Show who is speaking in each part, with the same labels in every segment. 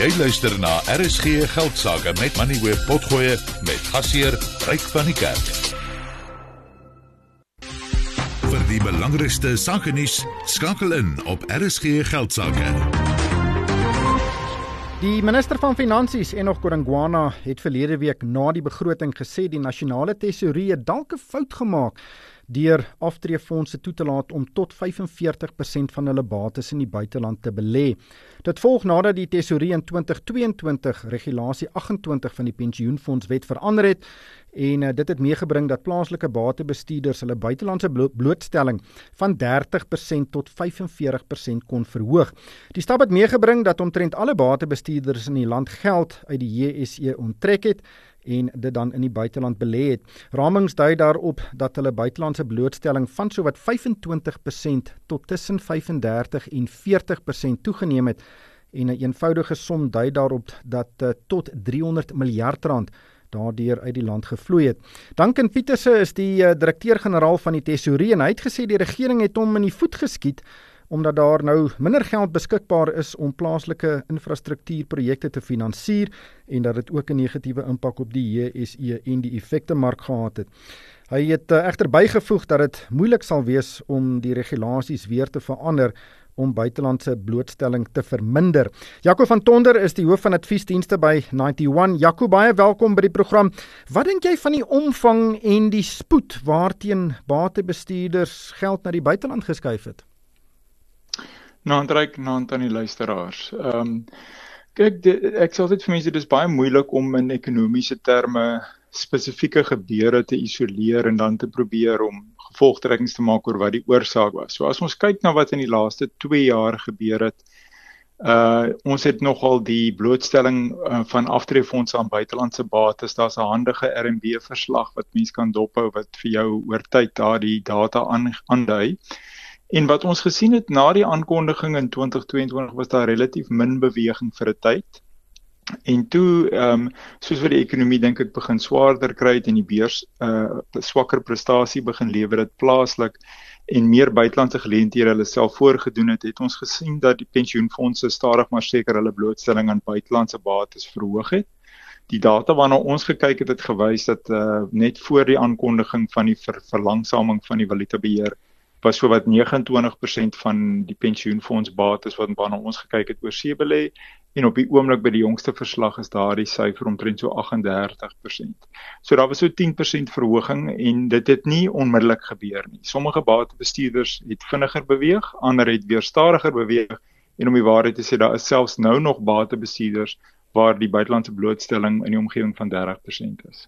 Speaker 1: Jy luister na RSG Geldsaake met Money Web Potgoe met gasheer Ryk van die Kerk. Vir die belangrikste sake nuus skakel in op RSG Geldsaake.
Speaker 2: Die minister van Finansies Enoch Godongwana het verlede week na die begroting gesê die nasionale tesourier dalk 'n fout gemaak deur aftreefondse toe te laat om tot 45% van hulle bates in die buiteland te belê. Dit volg nadat die tesourier in 2022 regulasie 28 van die pensioenfondswet verander het en uh, dit het meegebring dat plaaslike batebestuurders hulle buitelandse blootstelling van 30% tot 45% kon verhoog. Die stap het meegebring dat omtrent alle batebestuurders in die land geld uit die JSE onttrek het en dit dan in die buiteland belê het. Ramings dui daarop dat hulle buitelandse blootstelling van sowat 25% tot tussen 35 en 40% toegeneem het en 'n eenvoudige som dui daarop dat uh, tot 300 miljard rand daardeur uit die land gevloei het. Duncan Pieterse is die uh, direkteur-generaal van die Tesourier en hy het gesê die regering het hom in die voet geskiet omdat daar nou minder geld beskikbaar is om plaaslike infrastruktuurprojekte te finansier en dat dit ook 'n negatiewe impak op die JSE en die effekte mark gehad het. Hy het uh, egter bygevoeg dat dit moeilik sal wees om die regulasies weer te verander om buitelandse blootstelling te verminder. Jaco van Tonder is die hoof van adviesdienste by 91. Jaco, baie welkom by die program. Wat dink jy van die omvang en die spoed waarteen batebestuurders geld na die buiteland geskuif het?
Speaker 3: Naandryk naand aan die luisteraars. Ehm um, kyk ek sê altyd vir mense dis baie moeilik om in ekonomiese terme spesifieke gebeure te isoleer en dan te probeer om gevolgtrekkings te maak oor wat die oorsaak was. So as ons kyk na wat in die laaste 2 jaar gebeur het, uh ons het nogal die blootstelling uh, van aftreefondse aan buitelandse bates. Daar's 'n handige RMB verslag wat mense kan dophou wat vir jou oor tyd daardie data aandui. Aan En wat ons gesien het na die aankondiging in 2022 was daar relatief min beweging vir 'n tyd. En toe ehm um, soos wat die ekonomie dink ek begin swaarder kry en die beurs 'n uh, swakker prestasie begin lewer het plaaslik en meer buitelandse geleenthede hulle self voorgedoen het, het ons gesien dat die pensioenfonde stadig maar seker hulle blootstelling aan buitelandse bates verhoog het. Die data waarna ons gekyk het het gewys dat uh, net voor die aankondiging van die ver verlangsaming van die valutabeheer was so wat 29% van die pensioenfondsbates wat waarna ons gekyk het oor see belê en op die oomblik by die jongste verslag is daardie syfer omtrent so 38%. So daar was so 10% verhoging en dit het nie onmiddellik gebeur nie. Sommige batebestuurders het vinniger beweeg, ander het weer stadiger beweeg en om die waarheid te sê daar is selfs nou nog batebestuurders waar die buitelandse blootstelling in die omgewing van 30% is.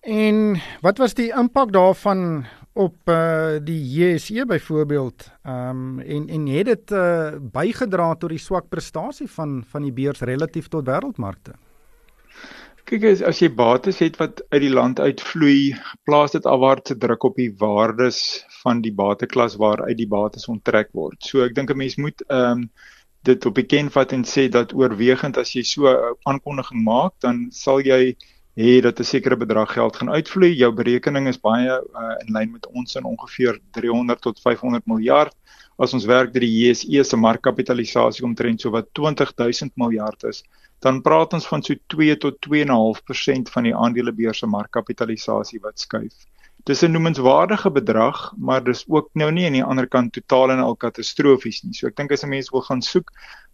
Speaker 2: En wat was die impak daarvan op uh, die JSE byvoorbeeld um, en en het dit uh, bygedra tot die swak prestasie van van die beurs relatief tot wêreldmarkte.
Speaker 3: Kyk as, as jy bates het wat uit die land uitvloei, plaas dit afwaartse druk op die waardes van die bateklas waaruit die bates onttrek word. So ek dink 'n mens moet ehm um, dit op bekend vat en sê dat oorwegend as jy so 'n aankondiging maak, dan sal jy hê dat 'n sekere bedrag geld gaan uitvloei. Jou berekening is baie uh, in lyn met ons in ongeveer 300 tot 500 miljard. As ons werk deur die JSE se markkapitalisasie omtrent so wat 20000 miljard is, dan praat ons van so 2 tot 2.5% van die aandelebeurs se markkapitalisasie wat skuif. Dis 'n noemenswaardige bedrag, maar dis ook nou nie aan die ander kant totaal en al katastrofies nie. So ek dink as 'n mens wil gaan soek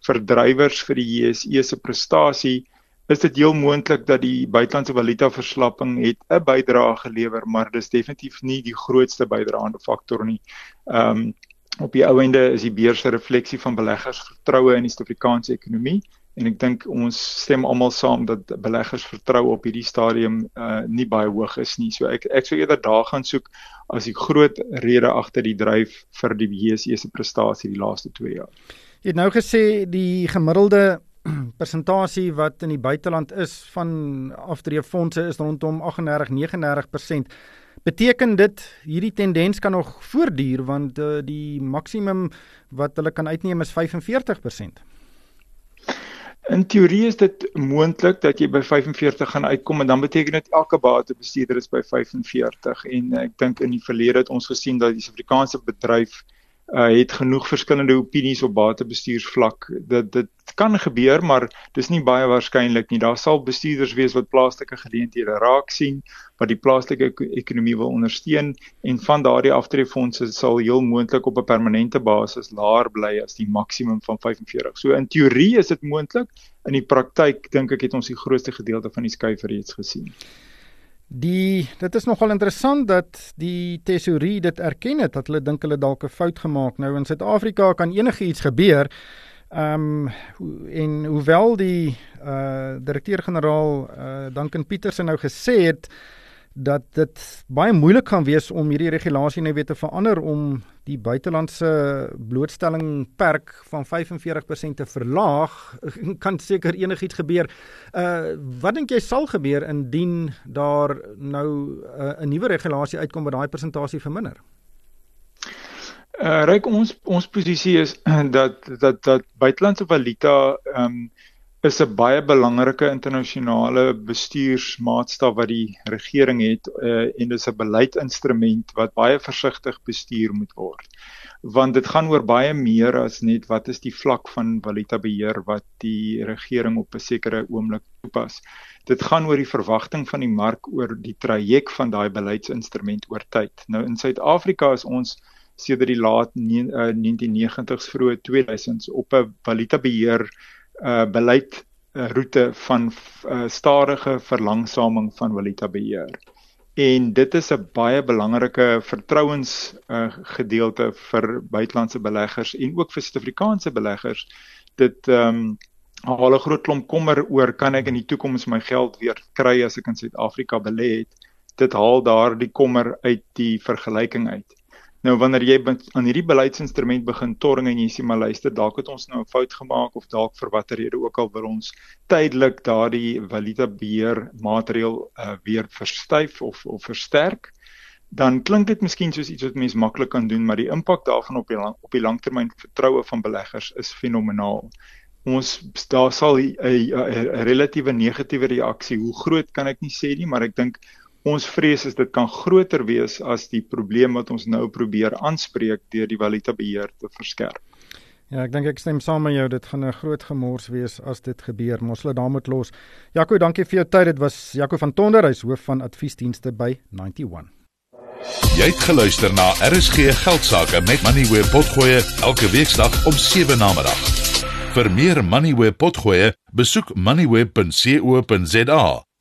Speaker 3: vir drywers vir die JSE se prestasie, is dit heel moontlik dat die buitelandse valuta verslapping het 'n bydrae gelewer, maar dis definitief nie die grootste bydraende faktor nie. Ehm um, op die ou ende is die beurs 'n refleksie van beleggers vertroue in die Suid-Afrikaanse ekonomie en ek dink ons stem almal saam dat beleggers vertroue op hierdie stadium uh nie baie hoog is nie. So ek ek sou eerder daar gaan soek as die groot rede agter die dryf vir die BSE se prestasie die laaste 2 jaar.
Speaker 2: Jy het nou gesê die gemiddelde persentasie wat in die buiteland is van aftreefondse is rondom 38-39%. Beteken dit hierdie tendens kan nog voortduur want uh, die maksimum wat hulle kan uitneem is 45%.
Speaker 3: In teorie is dit moontlik dat jy by 45 gaan uitkom en dan beteken dit elke batebestuurder is by 45 en ek dink in die verlede het ons gesien dat die Suid-Afrikaanse bedryf uh, het genoeg verskillende opinies op batebestuursvlak dat dit kan gebeur, maar dis nie baie waarskynlik nie. Daar sal bestuurders wees wat plaaslike geleenthede raak sien wat die plaaslike ekonomie wil ondersteun en van daardie aftreefondse sal heel moontlik op 'n permanente basis laer bly as die maksimum van 45. So in teorie is dit moontlik, in die praktyk dink ek het ons die grootste gedeelte van die skuif reeds gesien.
Speaker 2: Die dit is nogal interessant dat die tesourier dit erken het dat hulle dink hulle dalk 'n fout gemaak. Nou in Suid-Afrika kan enigiets gebeur. Ehm um, en hoewel die uh direkteur-generaal uh Duncan Petersen nou gesê het dat dit baie moeilik gaan wees om hierdie regulasie nou weer te verander om die buitelandse blootstelling perk van 45% te verlaag kan seker enigiets gebeur. Uh wat dink jy sal gebeur indien daar nou uh, 'n nuwe regulasie uitkom wat daai persentasie verminder?
Speaker 3: Uh ryk ons ons posisie is dat dat dat buitelandse valuta ehm um, is 'n baie belangrike internasionale bestuursmaatstaf wat die regering het uh, en dis 'n beleidsinstrument wat baie versigtig bestuur moet word. Want dit gaan oor baie meer as net wat is die vlak van valuta beheer wat die regering op 'n sekere oomblik toepas. Dit gaan oor die verwagting van die mark oor die traject van daai beleidsinstrument oor tyd. Nou in Suid-Afrika is ons sedert die laat 1990s vroeë 2000s op 'n valuta beheer uh beleid uh, roete van uh, stadige verlangsaming van valuta beheer. En dit is 'n baie belangrike vertrouens uh, gedeelte vir buitelandse beleggers en ook vir Suid-Afrikaanse beleggers. Dit ehm um, haal 'n groot klomp kommer oor kan ek in die toekoms my geld weer kry as ek in Suid-Afrika belê het. Dit haal daardie kommer uit die vergelyking uit. Nou wanneer jy aan hierdie beleidsinstrument begin torring en jy sê maar luister, dalk het ons nou 'n fout gemaak of dalk vir watter rede ook al wil ons tydelik daardie valuta beheer maatreël uh, weer verstyf of of versterk, dan klink dit miskien soos iets wat mense maklik kan doen, maar die impak daarvan op die lang, op die langtermyn vertroue van beleggers is fenomenaal. Ons daar sal 'n relatiewe negatiewe reaksie, hoe groot kan ek nie sê nie, maar ek dink ons vrees is dit kan groter wees as die probleem wat ons nou probeer aanspreek deur die valuta beheer te verskerp.
Speaker 2: Ja, ek dink ek stem saam met jou, dit gaan 'n groot gemors wees as dit gebeur. Ons dit daarmee los. Jaco, dankie vir jou tyd. Dit was Jaco van Tonder, hy's hoof van adviesdienste by 91.
Speaker 1: Jy het geluister na RSG Geldsaake met Money where potgoe elke weeksdag om 7 na middag. Vir meer Money where potgoe, besoek moneyweb.co.za